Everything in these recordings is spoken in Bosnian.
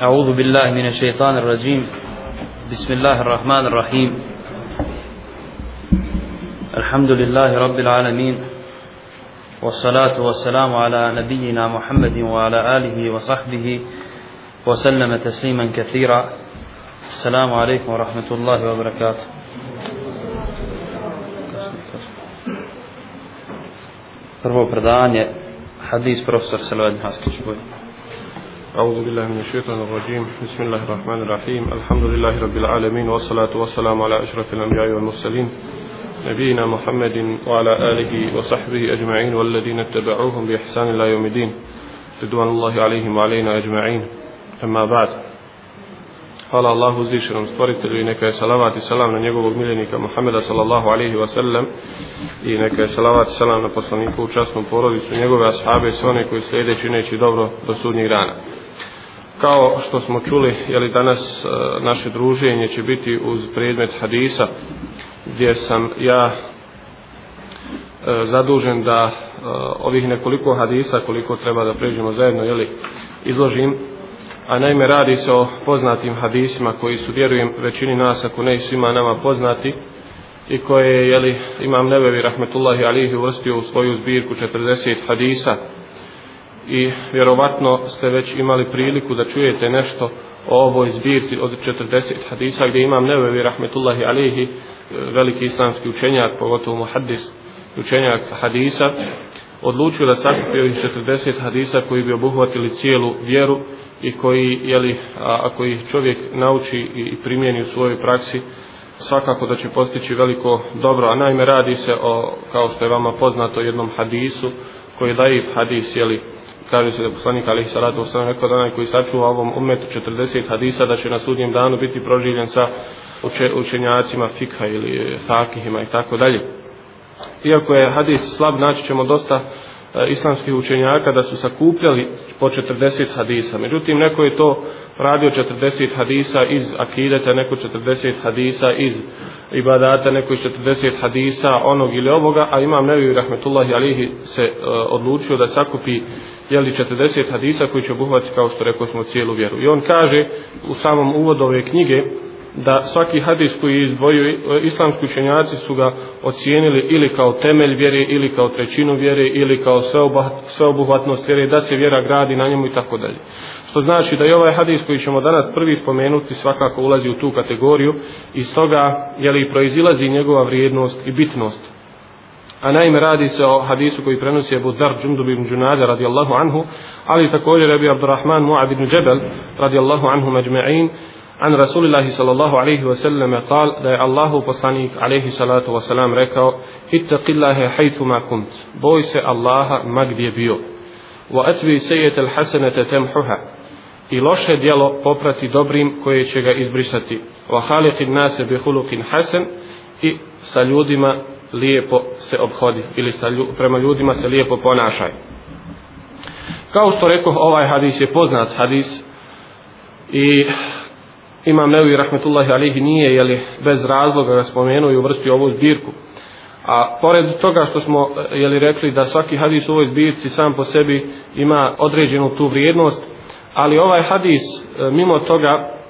أعوذ بالله من الشيطان الرجيم. بسم الله الرحمن الرحيم. الحمد لله رب العالمين والصلاة والسلام على نبينا محمد وعلى آله وصحبه وسلم تسليما كثيرا. السلام عليكم ورحمة الله وبركاته. Prvo predanje, hadis profesor Selvad Haskić Boj. أعوذ بالله من الشيطان الرجيم. بسم الله الرحمن الرحيم. الحمد لله رب العالمين والصلاة والسلام على أشرف الأنبياء والمرسلين نبينا محمد وعلى آله وصحبه أجمعين والذين اتبعوهم بإحسان الله يوم الدين. رضوان الله عليهم وعلينا أجمعين. أما بعد Hvala Allahu uzvišenom stvoritelju i neka je salavat i salam na njegovog miljenika Muhammeda sallallahu alaihi wa sallam i neka je salavat i salam na poslaniku u častnom porodicu njegove ashabe i sve one koji slijede čineći dobro do sudnjih dana. Kao što smo čuli, je li danas e, naše druženje će biti uz predmet hadisa gdje sam ja e, zadužen da e, ovih nekoliko hadisa koliko treba da pređemo zajedno je li izložim a naime radi se o poznatim hadisima koji su, vjerujem, većini nas, ako ne svima nama poznati, i koje je, jeli, imam nebevi, rahmetullahi alihi, uvrstio u svoju zbirku 40 hadisa. I vjerovatno ste već imali priliku da čujete nešto o ovoj zbirci od 40 hadisa gdje imam nebevi, rahmetullahi alihi, veliki islamski učenjak, pogotovo muhaddis, učenjak hadisa, odlučio da sakupio ih 40 hadisa koji bi obuhvatili cijelu vjeru i koji, jeli, a, ako ih čovjek nauči i primjeni u svojoj praksi, svakako da će postići veliko dobro, a najme radi se o, kao što je vama poznato, jednom hadisu koji daje hadis, jeli, kaže se da poslanik Ali Salatu Osam rekao da onaj koji sačuva ovom umetu 40 hadisa da će na sudnjem danu biti proživljen sa učenjacima fikha ili fakihima i tako dalje. Iako je hadis slab, naći ćemo dosta E, islamskih učenjaka da su sakupljali po 40 hadisa. Međutim, neko je to radio 40 hadisa iz akideta, neko 40 hadisa iz ibadata, neko iz 40 hadisa onog ili ovoga, a imam nevi rahmetullahi alihi se uh, odlučio da sakupi jeli 40 hadisa koji će obuhvati kao što rekao smo cijelu vjeru. I on kaže u samom uvodu ove knjige da svaki hadis koji izdvojio islamski učenjaci su ga ocijenili ili kao temelj vjere ili kao trećinu vjere ili kao sveobuhvatnost vjere da se vjera gradi na njemu i tako dalje. Što znači da i ovaj hadis koji ćemo danas prvi spomenuti svakako ulazi u tu kategoriju i stoga je li proizilazi njegova vrijednost i bitnost. A naime radi se o hadisu koji prenosi Abu Dhar Džundub ibn Džunada radijallahu anhu, ali također Abi Abdurrahman Mu'ad ibn Džebel radijallahu anhu međme'in, An Rasulillahi sallallahu alaihi wa sallam kal da je Allahu poslanik alaihi salatu wa salam rekao Hittaqillahe hajtu kunt, boj se Allaha ma gdje bio. Wa atvi sejetel hasenete temhuha, i loše djelo poprati dobrim koje će ga izbrisati. Wa halikin nase bi hulukin hasan i sa ljudima lijepo se obhodi, ili sa lju, prema ljudima se lijepo ponašaj. Kao što rekao, ovaj hadis je poznat hadis, i Imam Nevi Rahmetullahi Alihi nije jeli, bez razloga ga spomenuo i uvrstio ovu zbirku. A pored toga što smo jeli, rekli da svaki hadis u ovoj zbirci sam po sebi ima određenu tu vrijednost, ali ovaj hadis e, mimo toga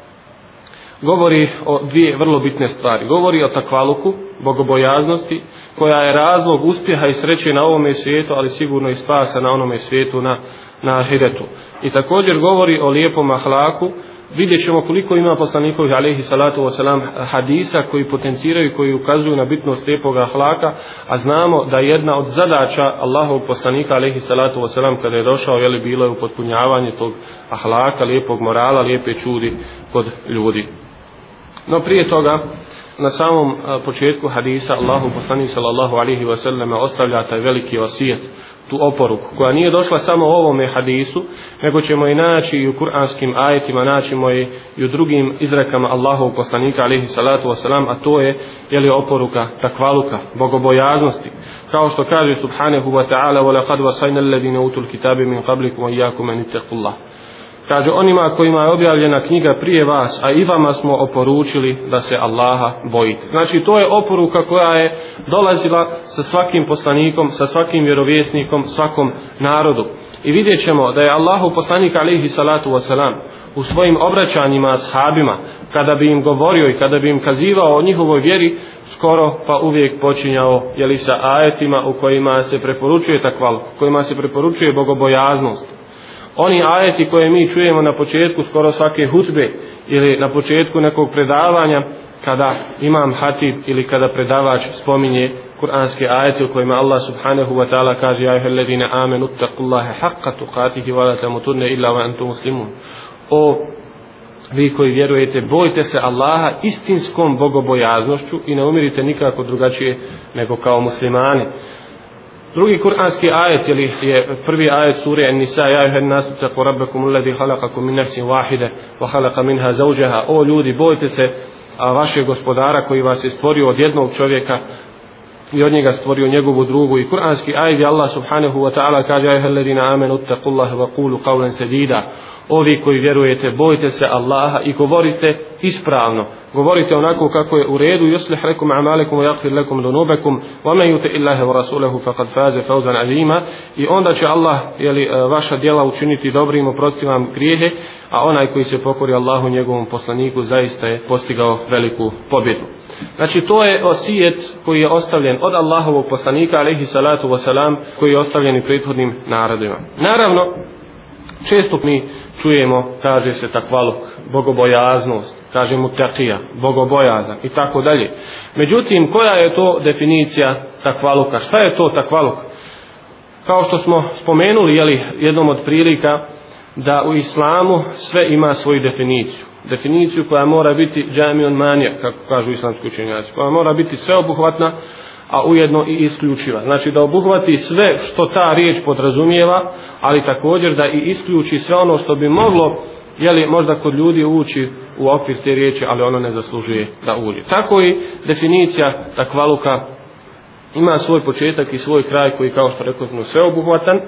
govori o dvije vrlo bitne stvari. Govori o takvaluku, bogobojaznosti, koja je razlog uspjeha i sreće na ovome svijetu, ali sigurno i spasa na onome svijetu na, na ahiretu. I također govori o lijepom ahlaku, vidjet ćemo koliko ima poslanikovih alaihi salatu wasalam hadisa koji potenciraju, koji ukazuju na bitnost lijepog ahlaka, a znamo da jedna od zadaća Allahovog poslanika alaihi salatu wasalam kada je došao, je li bilo je upotpunjavanje tog ahlaka, lijepog morala, lijepe čudi kod ljudi. No prije toga, na samom početku hadisa Allahu poslanik sallallahu alaihi wasallam ostavlja taj veliki osijet tu oporuku koja nije došla samo u ovome hadisu nego ćemo i naći i u kuranskim ajetima naći i, i u drugim izrekama Allahovog poslanika alaihi salatu wasalam a to je je li oporuka takvaluka bogobojaznosti. Kao što kaže subhanahu wa ta'ala wa laqad wasayna alladhina utul kitabe min qablikum wa iyyakum an ittaqullah kaže onima kojima je objavljena knjiga prije vas, a i vama smo oporučili da se Allaha bojite. Znači to je oporuka koja je dolazila sa svakim poslanikom, sa svakim vjerovjesnikom, svakom narodu. I vidjet ćemo da je Allahu poslanik alaihi salatu wasalam u svojim obraćanjima ashabima, kada bi im govorio i kada bi im kazivao o njihovoj vjeri, skoro pa uvijek počinjao jeli sa ajetima u kojima se preporučuje takval, u kojima se preporučuje bogobojaznost. Oni ajeti koje mi čujemo na početku skoro svake hutbe ili na početku nekog predavanja, kada imam hatib ili kada predavač spominje kuranske ajete u kojima Allah subhanahu wa ta'ala kaže ja ihel ladine amenu taqullaha haqqa tuqatihi wa la tamutunne illa wa antum muslimun. O vi koji vjerujete bojte se Allaha istinskom bogobojaznošću i ne umirite nikako drugačije nego kao muslimani. Drugi kuranski ajet ili je prvi ajet sure An-Nisa ja ayuha an-nas taqu rabbakum alladhi khalaqakum min nafsin wahida wa khalaqa minha zawjaha. O ljudi bojte se a vašeg gospodara koji vas je stvorio od jednog čovjeka i od njega stvorio njegovu drugu i kuranski ajd Allah subhanahu wa ta'ala kaže ajha alladina amenu taqullaha wa qulu qawlan sadida. Ovi koji vjerujete bojte se Allaha i govorite ispravno. Govorite onako kako je u redu. Yuslih lakum a'malakum wa yaghfir lakum dhunubakum wa man yuti illaha wa rasulahu faqad faza fawzan azima. I onda će Allah je li eh, vaša djela učiniti dobrim oprosti vam grijehe a onaj koji se pokori Allahu njegovom poslaniku zaista je postigao veliku pobjedu znači to je osijet koji je ostavljen od Allahovog poslanika alejhi salatu wasalam koji je ostavljen i prethodnim narodima naravno često mi čujemo, kaže se takvaluk, bogobojaznost, kaže mu takija, bogobojazan i tako dalje. Međutim, koja je to definicija takvaluka? Šta je to takvaluk? Kao što smo spomenuli jeli, jednom od prilika da u islamu sve ima svoju definiciju. Definiciju koja mora biti džamion manija, kako kažu islamski učenjaci, koja mora biti sveobuhvatna, a ujedno i isključiva. Znači da obuhvati sve što ta riječ podrazumijeva, ali također da i isključi sve ono što bi moglo jeli, možda kod ljudi ući u okvir te riječi, ali ono ne zaslužuje da uđe. Tako i definicija takvaluka ima svoj početak i svoj kraj koji kao što rekao sveobuhvatan,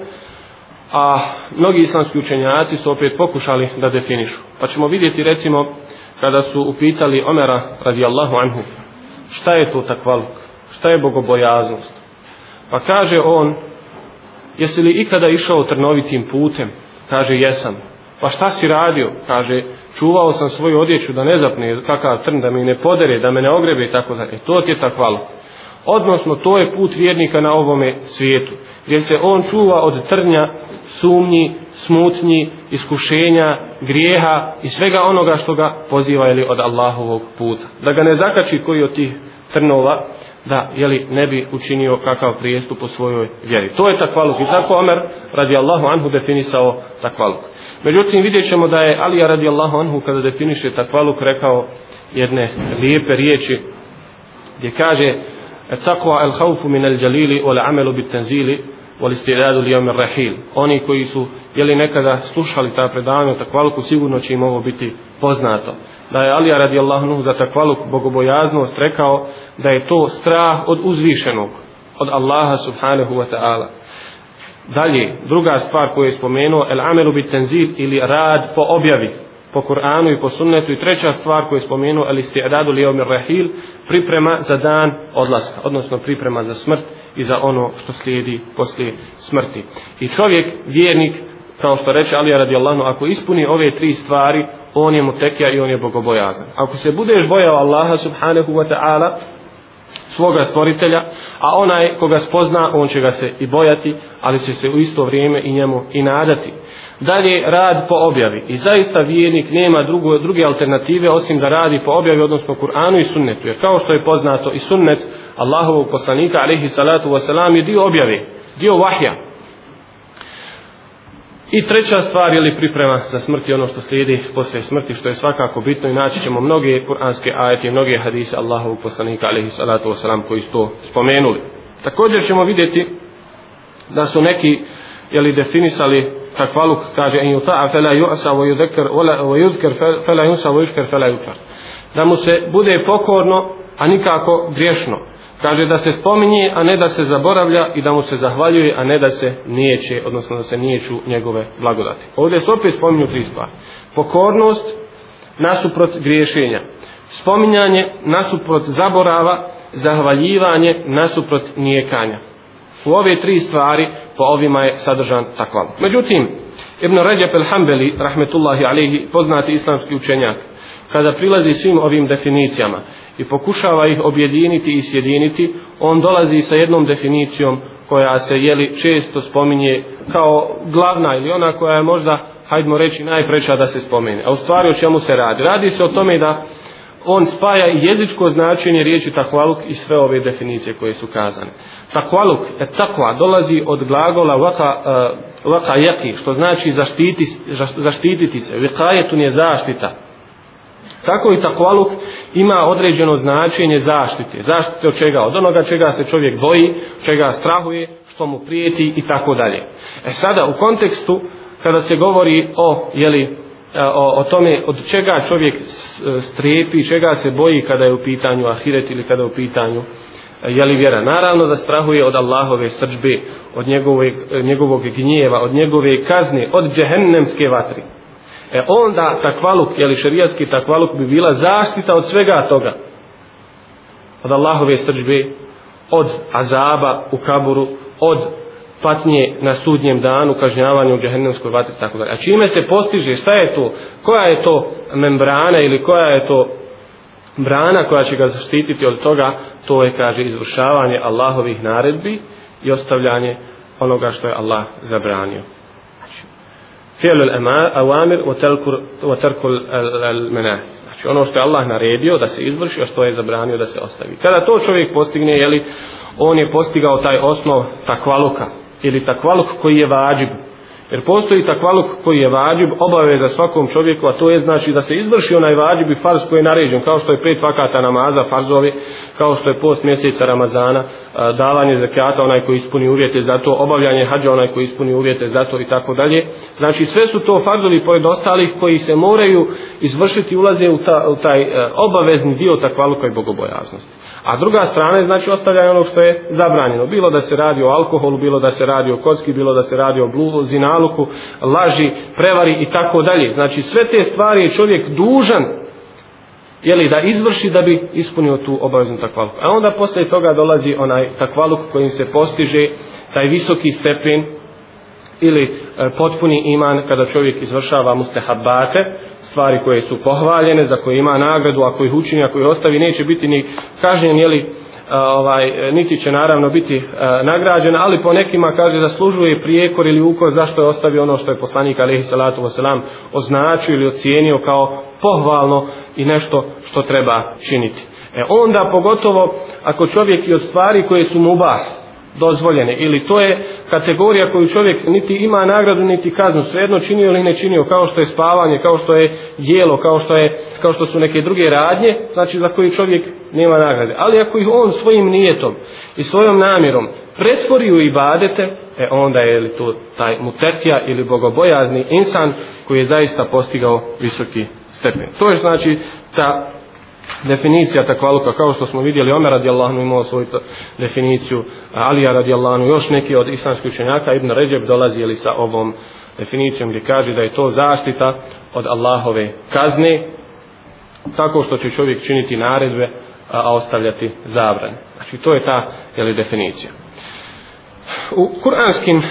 a mnogi islamski učenjaci su opet pokušali da definišu. Pa ćemo vidjeti recimo kada su upitali Omera radijallahu anhu šta je to takvaluk? šta je bogobojaznost pa kaže on jesi li ikada išao trnovitim putem kaže jesam pa šta si radio kaže čuvao sam svoju odjeću da ne zapne kakav trn da mi ne podere da me ne ogrebe i tako da e, to ti je takvaluk odnosno to je put vjernika na ovome svijetu gdje se on čuva od trnja sumnji, smutnji iskušenja, grijeha i svega onoga što ga poziva ili od Allahovog puta da ga ne zakači koji od tih trnova da jeli, ne bi učinio kakav prijestup po svojoj vjeri. To je takvaluk. I tako Omer radijallahu anhu definisao takvaluk. Međutim, vidjet ćemo da je Alija radijallahu anhu kada definiše takvaluk rekao jedne lijepe riječi gdje kaže Etakva el haufu min el jalili wal amelu bit tanzili wal istidadu li yawm rahil. Oni koji su jeli nekada slušali ta predavanja takvaluku sigurno će im ovo biti poznato. Da je Alija radijallahu anhu za takvaluk bogobojaznost rekao da je to strah od uzvišenog, od Allaha subhanahu wa ta'ala. Dalje, druga stvar koju je spomenuo, el amelu bit tenzil ili rad po objavi, po Kur'anu i po sunnetu. I treća stvar koju je spomenuo, el isti'adadu li omir rahil, priprema za dan odlaska, odnosno priprema za smrt i za ono što slijedi poslije smrti. I čovjek, vjernik, kao što reče Alija radijallahu, ako ispuni ove tri stvari, on je mutekija i on je bogobojazan. Ako se budeš bojao Allaha subhanahu wa ta'ala, svoga stvoritelja, a onaj koga spozna, on će ga se i bojati, ali će se u isto vrijeme i njemu i nadati. Dalje, rad po objavi. I zaista vijenik nema drugo, druge alternative osim da radi po objavi, odnosno Kur'anu i sunnetu. Jer kao što je poznato i sunnet Allahovog poslanika, alaihi salatu wasalam, je dio objave, dio vahja. I treća stvar je li priprema za smrt i ono što slijedi posle smrti, što je svakako bitno i naći ćemo mnoge kuranske ajete i mnoge hadise Allahovog poslanika alaihi salatu wasalam koji su to spomenuli. Također ćemo vidjeti da su neki jeli definisali takvaluk kaže en yuta'a fala yu'sa wa yudhakkar wa yudhkar fala yunsa wa yushkar fala yufar da mu se bude pokorno a nikako griješno kaže da se spominje, a ne da se zaboravlja i da mu se zahvaljuje, a ne da se nijeće, odnosno da se nijeću njegove blagodati. Ovdje se opet spominju tri stvari. Pokornost nasuprot griješenja. Spominjanje nasuprot zaborava, zahvaljivanje nasuprot nijekanja. U ove tri stvari po ovima je sadržan takvam. Međutim, Ibn Rajab el-Hambeli, rahmetullahi alihi, poznati islamski učenjak, kada prilazi svim ovim definicijama i pokušava ih objediniti i sjediniti, on dolazi sa jednom definicijom koja se jeli često spominje kao glavna ili ona koja je možda, hajdemo reći, najpreća da se spomene. A u stvari o čemu se radi? Radi se o tome da on spaja jezičko značenje riječi takvaluk i sve ove definicije koje su kazane. Takvaluk, et takva, dolazi od glagola vaka, uh, vaka jaki, što znači zaštiti, zaštititi se. Vikajetun je zaštita. Tako i takvaluk ima određeno značenje zaštite. Zaštite od čega? Od onoga čega se čovjek boji, čega strahuje, što mu prijeti i tako dalje. E sada u kontekstu kada se govori o jeli, e, o, o tome od čega čovjek strepi, čega se boji kada je u pitanju ahiret ili kada je u pitanju e, je li vjera. Naravno da strahuje od Allahove srđbe, od njegove, e, njegovog gnjeva, od njegove kazne, od džehennemske vatri. E onda takvaluk, je li šarijatski takvaluk bi bila zaštita od svega toga. Od Allahove srđbe, od azaba u kaburu, od patnje na sudnjem danu, kažnjavanju u džahennemskoj vatri, tako da. A čime se postiže, šta je to, koja je to membrana ili koja je to brana koja će ga zaštititi od toga, to je, kaže, izvršavanje Allahovih naredbi i ostavljanje onoga što je Allah zabranio. Fijelul awamir wa tarkul al-manah. Znači ono što je Allah naredio da se izvrši, a što je zabranio da se ostavi. Kada to čovjek postigne, jeli, on je postigao taj osnov takvaluka, ili takvaluk koji je vađib. Jer postoji takvaluk koji je vađib, obaveza svakom čovjeku, a to je znači da se izvrši onaj vađib i farz koji je naređen, kao što je pet vakata namaza, farzovi, kao što je post mjeseca Ramazana, davanje zakata, onaj koji ispuni uvjete za to, obavljanje hađa, onaj koji ispuni uvjete za to i tako dalje. Znači sve su to farzovi pored ostalih koji se moraju izvršiti, ulaze u, ta, u taj e, obavezni dio takvaluka i bogobojaznosti. A druga strana je znači ostavljanje ono što je zabranjeno. Bilo da se radi o alkoholu, bilo da se radi o kocki, bilo da se radi o blu, zinaluku, laži, prevari i tako dalje. Znači sve te stvari je čovjek dužan jeli, da izvrši da bi ispunio tu obaveznu takvaluku. A onda posle toga dolazi onaj takvaluk kojim se postiže taj visoki stepen ili e, potpuni iman kada čovjek izvršava mustehabate, stvari koje su pohvaljene, za koje ima nagradu, ako ih učini, ako ih ostavi, neće biti ni kažnjen, jeli, e, ovaj, niti će naravno biti e, nagrađen, ali po nekima kaže da služuje prijekor ili ukor zašto je ostavio ono što je poslanik alaihi salatu wasalam označio ili ocijenio kao pohvalno i nešto što treba činiti. E onda pogotovo ako čovjek i od stvari koje su mu ubah, dozvoljene. Ili to je kategorija koju čovjek niti ima nagradu niti kaznu. Svejedno činio ili ne činio kao što je spavanje kao što je jelo kao što je kao što su neke druge radnje znači za koji čovjek nema nagrade. Ali ako ih on svojim nijetom i svojom namjerom pretvori u ibadete e onda je li to taj mutetija ili bogobojazni insan koji je zaista postigao visoki stepen. To je znači ta definicija takvaluka kao što smo vidjeli Omer radijallahu imao svoju definiciju Alija radijallahu još neki od islamskih učenjaka Ibn Ređeb dolazi jeli, sa ovom definicijom gdje kaže da je to zaštita od Allahove kazne tako što će čovjek činiti naredbe a ostavljati zabrane. Znači to je ta jeli, definicija. U kuranskim e,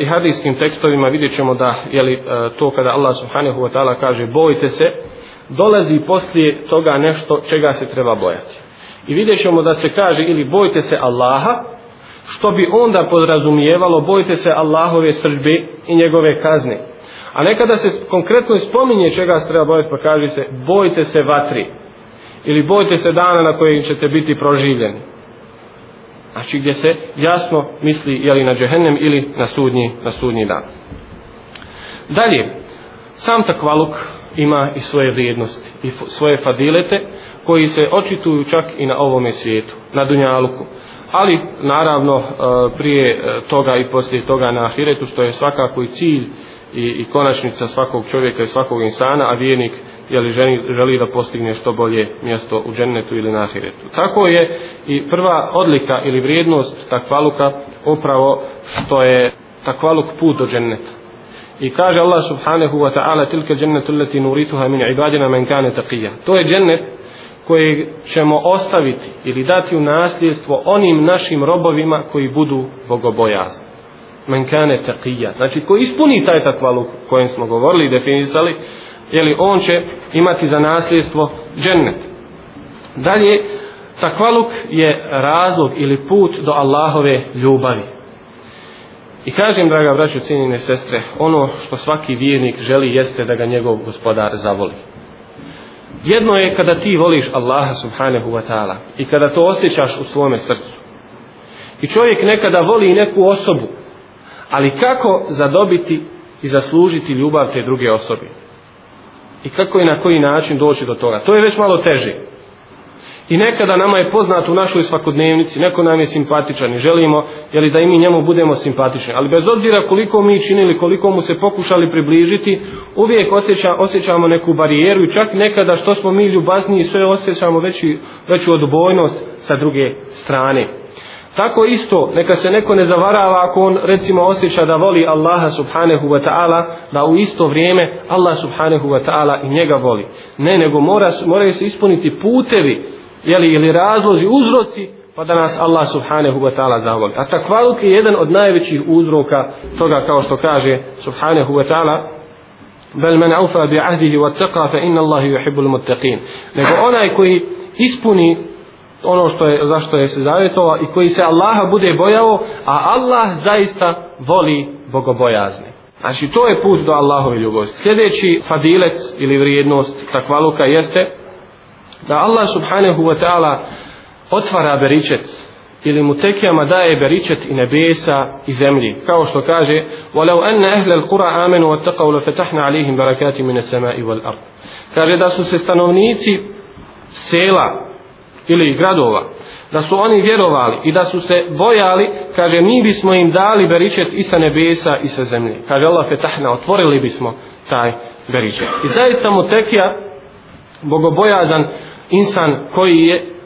i hadijskim tekstovima vidjet ćemo da jeli, e, to kada Allah subhanahu wa ta'ala kaže bojte se dolazi poslije toga nešto čega se treba bojati. I vidjet ćemo da se kaže ili bojte se Allaha, što bi onda podrazumijevalo bojte se Allahove srđbe i njegove kazne. A nekada se konkretno spominje čega se treba bojati, pa kaže se bojte se vatri. Ili bojte se dana na kojeg ćete biti proživljeni. Znači gdje se jasno misli je li na džehennem ili na sudnji, na sudnji dan. Dalje, sam takvaluk ima i svoje vrijednosti i svoje fadilete koji se očituju čak i na ovome svijetu, na Dunjaluku. Ali naravno e, prije e, toga i poslije toga na Ahiretu što je svakako i cilj i, i konačnica svakog čovjeka i svakog insana, a vijenik jeli, želi, želi da postigne što bolje mjesto u džennetu ili na Ahiretu. Tako je i prva odlika ili vrijednost takvaluka upravo što je takvaluk put do dženneta I kaže Allah subhanahu wa ta'ala tilka džennetu leti nurituha min ibadina men kane taqija. To je džennet koji ćemo ostaviti ili dati u nasljedstvo onim našim robovima koji budu bogobojazni. Men kane taqija. Znači, ko ispuni taj takvaluk kojem smo govorili i definisali, jeli on će imati za nasljedstvo džennet. Dalje, takvaluk je razlog ili put do Allahove ljubavi. I kažem, draga braćo, cijenine sestre, ono što svaki vjernik želi jeste da ga njegov gospodar zavoli. Jedno je kada ti voliš Allaha subhanahu wa ta'ala i kada to osjećaš u svome srcu. I čovjek nekada voli neku osobu, ali kako zadobiti i zaslužiti ljubav te druge osobe? I kako i na koji način doći do toga? To je već malo teže. I nekada nama je poznat u našoj svakodnevnici, neko nam je simpatičan i želimo jeli, da i mi njemu budemo simpatični. Ali bez obzira koliko mi činili, koliko mu se pokušali približiti, uvijek osjeća, osjećamo neku barijeru i čak nekada što smo mi ljubazniji, sve osjećamo veći, veću odbojnost sa druge strane. Tako isto, neka se neko ne zavarava ako on recimo osjeća da voli Allaha subhanahu wa ta'ala, da u isto vrijeme Allah subhanahu wa ta'ala i njega voli. Ne, nego mora, moraju se ispuniti putevi jeli, ili razlozi, uzroci, pa da nas Allah subhanahu wa ta'ala zavoli. A takvaluk je jedan od najvećih uzroka toga kao što kaže subhanahu wa ta'ala bel men aufa bi ahdihi wa taqa fa inna Allahi yuhibbul muttaqin. Nego onaj koji ispuni ono što je zašto je se zavjetovao i koji se Allaha bude bojao, a Allah zaista voli bogobojazne. Znači to je put do Allahove ljubosti. Sljedeći fadilet ili vrijednost takvaluka jeste da Allah subhanahu wa ta'ala otvara beričet ili mu tekijama daje beričet i nebesa i zemlji. Kao što kaže وَلَوْ أَنَّ أَهْلَ الْقُرَى آمَنُوا وَاتَّقَوْا لَفَتَحْنَا عَلِيهِمْ بَرَكَاتِ مِنَ السَّمَاءِ وَالْأَرْضِ Kaže da su se stanovnici sela ili gradova da su oni vjerovali i da su se bojali kaže mi bismo im dali beričet i sa nebesa i sa zemlje kaže Allah fetahna otvorili bismo taj beričet i zaista mu tekija bogobojazan insan koji je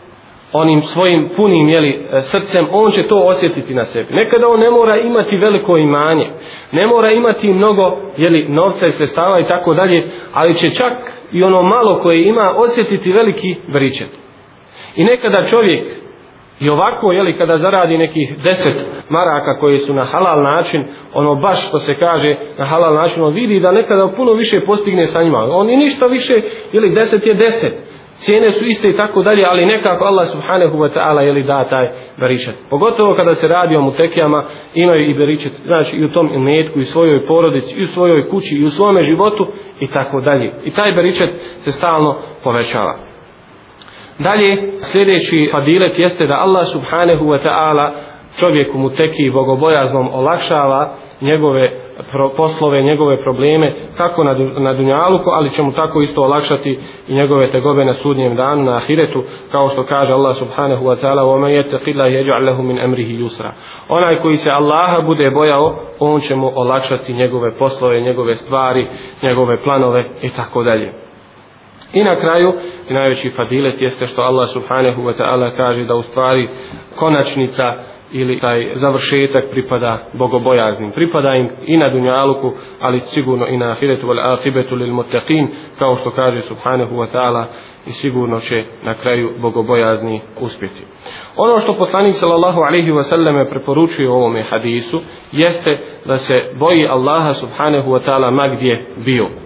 onim svojim punim jeli, e, srcem, on će to osjetiti na sebi. Nekada on ne mora imati veliko imanje, ne mora imati mnogo jeli, novca i sredstava i tako dalje, ali će čak i ono malo koje ima osjetiti veliki bričet. I nekada čovjek i ovako, jeli, kada zaradi nekih deset maraka koji su na halal način, ono baš što se kaže na halal način, on vidi da nekada puno više postigne sa njima. On i ništa više, jeli, deset je deset cijene su iste i tako dalje, ali nekako Allah subhanahu wa ta'ala je li da taj beričet. Pogotovo kada se radi o mutekijama, imaju i beričet, znači i u tom imetku, i u svojoj porodici, i u svojoj kući, i u svome životu, i tako dalje. I taj beričet se stalno povećava. Dalje, sljedeći fadilet jeste da Allah subhanahu wa ta'ala čovjeku mutekiji bogobojaznom olakšava njegove poslove, njegove probleme kako na, na dunjaluku, ali će mu tako isto olakšati i njegove tegobe na sudnjem danu, na ahiretu, kao što kaže Allah subhanahu wa ta'ala وَمَنْ يَتَقِ اللَّهِ يَجْعَلْ لَهُ مِنْ أَمْرِهِ يُسْرًا Onaj koji se Allaha bude bojao, on će mu olakšati njegove poslove, njegove stvari, njegove planove i tako dalje. I na kraju, i najveći fadilet jeste što Allah subhanahu wa ta'ala kaže da u stvari konačnica ili taj završetak pripada bogobojaznim. Pripada im i na dunjaluku, ali sigurno i na ahiretu wal ahibetu lil muttaqin, kao što kaže subhanahu wa ta'ala i sigurno će na kraju bogobojazni uspjeti. Ono što poslanik sallallahu alaihi wa sallam preporučuje u ovome hadisu jeste da se boji Allaha subhanahu wa ta'ala ma gdje bio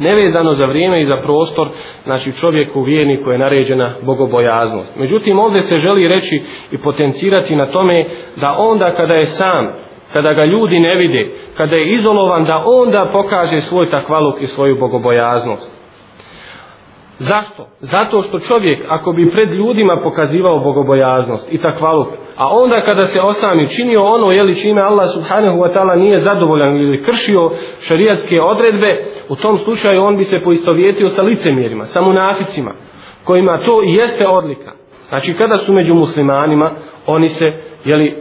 nevezano za vrijeme i za prostor, znači čovjeku vjerniku je naređena bogobojaznost. Međutim, ovdje se želi reći i potencirati na tome da onda kada je sam, kada ga ljudi ne vide, kada je izolovan, da onda pokaže svoj takvaluk i svoju bogobojaznost. Zašto? Zato što čovjek, ako bi pred ljudima pokazivao bogobojaznost i takvaluk, a onda kada se osami činio ono, jeli čime Allah subhanahu wa ta'ala nije zadovoljan ili kršio šarijatske odredbe, u tom slučaju on bi se poistovjetio sa licemjerima, sa munaficima, kojima to i jeste odlika. Znači kada su među muslimanima, oni se jeli, e,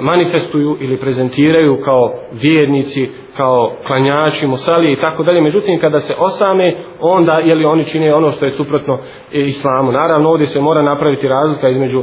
manifestuju ili prezentiraju kao vjernici, kao klanjači, musalije i tako dalje. Međutim, kada se osame, onda jeli, oni čine ono što je suprotno e, islamu. Naravno, ovdje se mora napraviti razlika između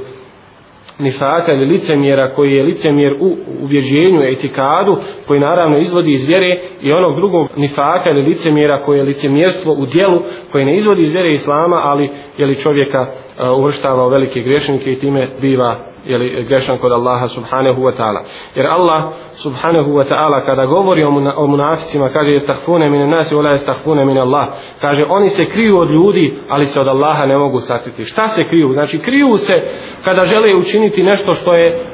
nifaka ili licemjera koji je licemjer u ubjeđenju, etikadu, koji naravno izvodi iz vjere i onog drugog nifaka ili licemjera koji je licemjerstvo u dijelu, koji ne izvodi iz vjere islama, ali je li čovjeka e, uvrštava u velike griješnike i time biva jeli, grešan kod Allaha subhanahu wa ta'ala. Jer Allah subhanahu wa ta'ala kada govori o, muna, o munaficima kaže jestahfune mine nasi ola jestahfune mine Allah. Kaže oni se kriju od ljudi ali se od Allaha ne mogu sakriti. Šta se kriju? Znači kriju se kada žele učiniti nešto što je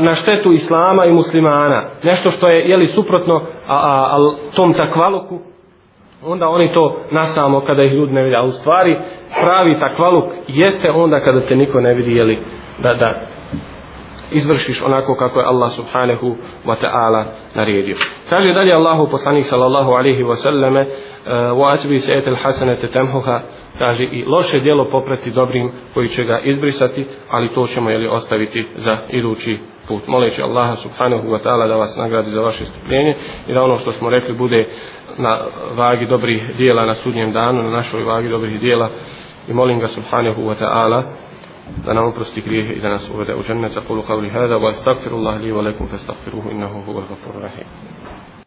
na štetu Islama i muslimana. Nešto što je jeli, suprotno a, a, a, tom takvaluku onda oni to nasamo kada ih ljudi ne vidi. A u stvari pravi takvaluk jeste onda kada te niko ne vidi jeli, da, da izvršiš onako kako je Allah subhanahu wa ta'ala naredio. Kaže dalje Allahu poslanik sallallahu alaihi wa sallame e, wa atbi se etel hasanete kaže i loše dijelo poprati dobrim koji će ga izbrisati ali to ćemo jeli ostaviti za idući put. Moleći Allaha subhanahu wa ta'ala da vas nagradi za vaše strpljenje i da ono što smo rekli bude na vagi dobrih dijela na sudnjem danu, na našoj vagi dobrih dijela i molim ga subhanahu wa ta'ala da nam oprosti grijehe i da nas uvede u džennet. Aqulu qavli hada wa astaghfirullaha li wa lakum fastaghfiruhu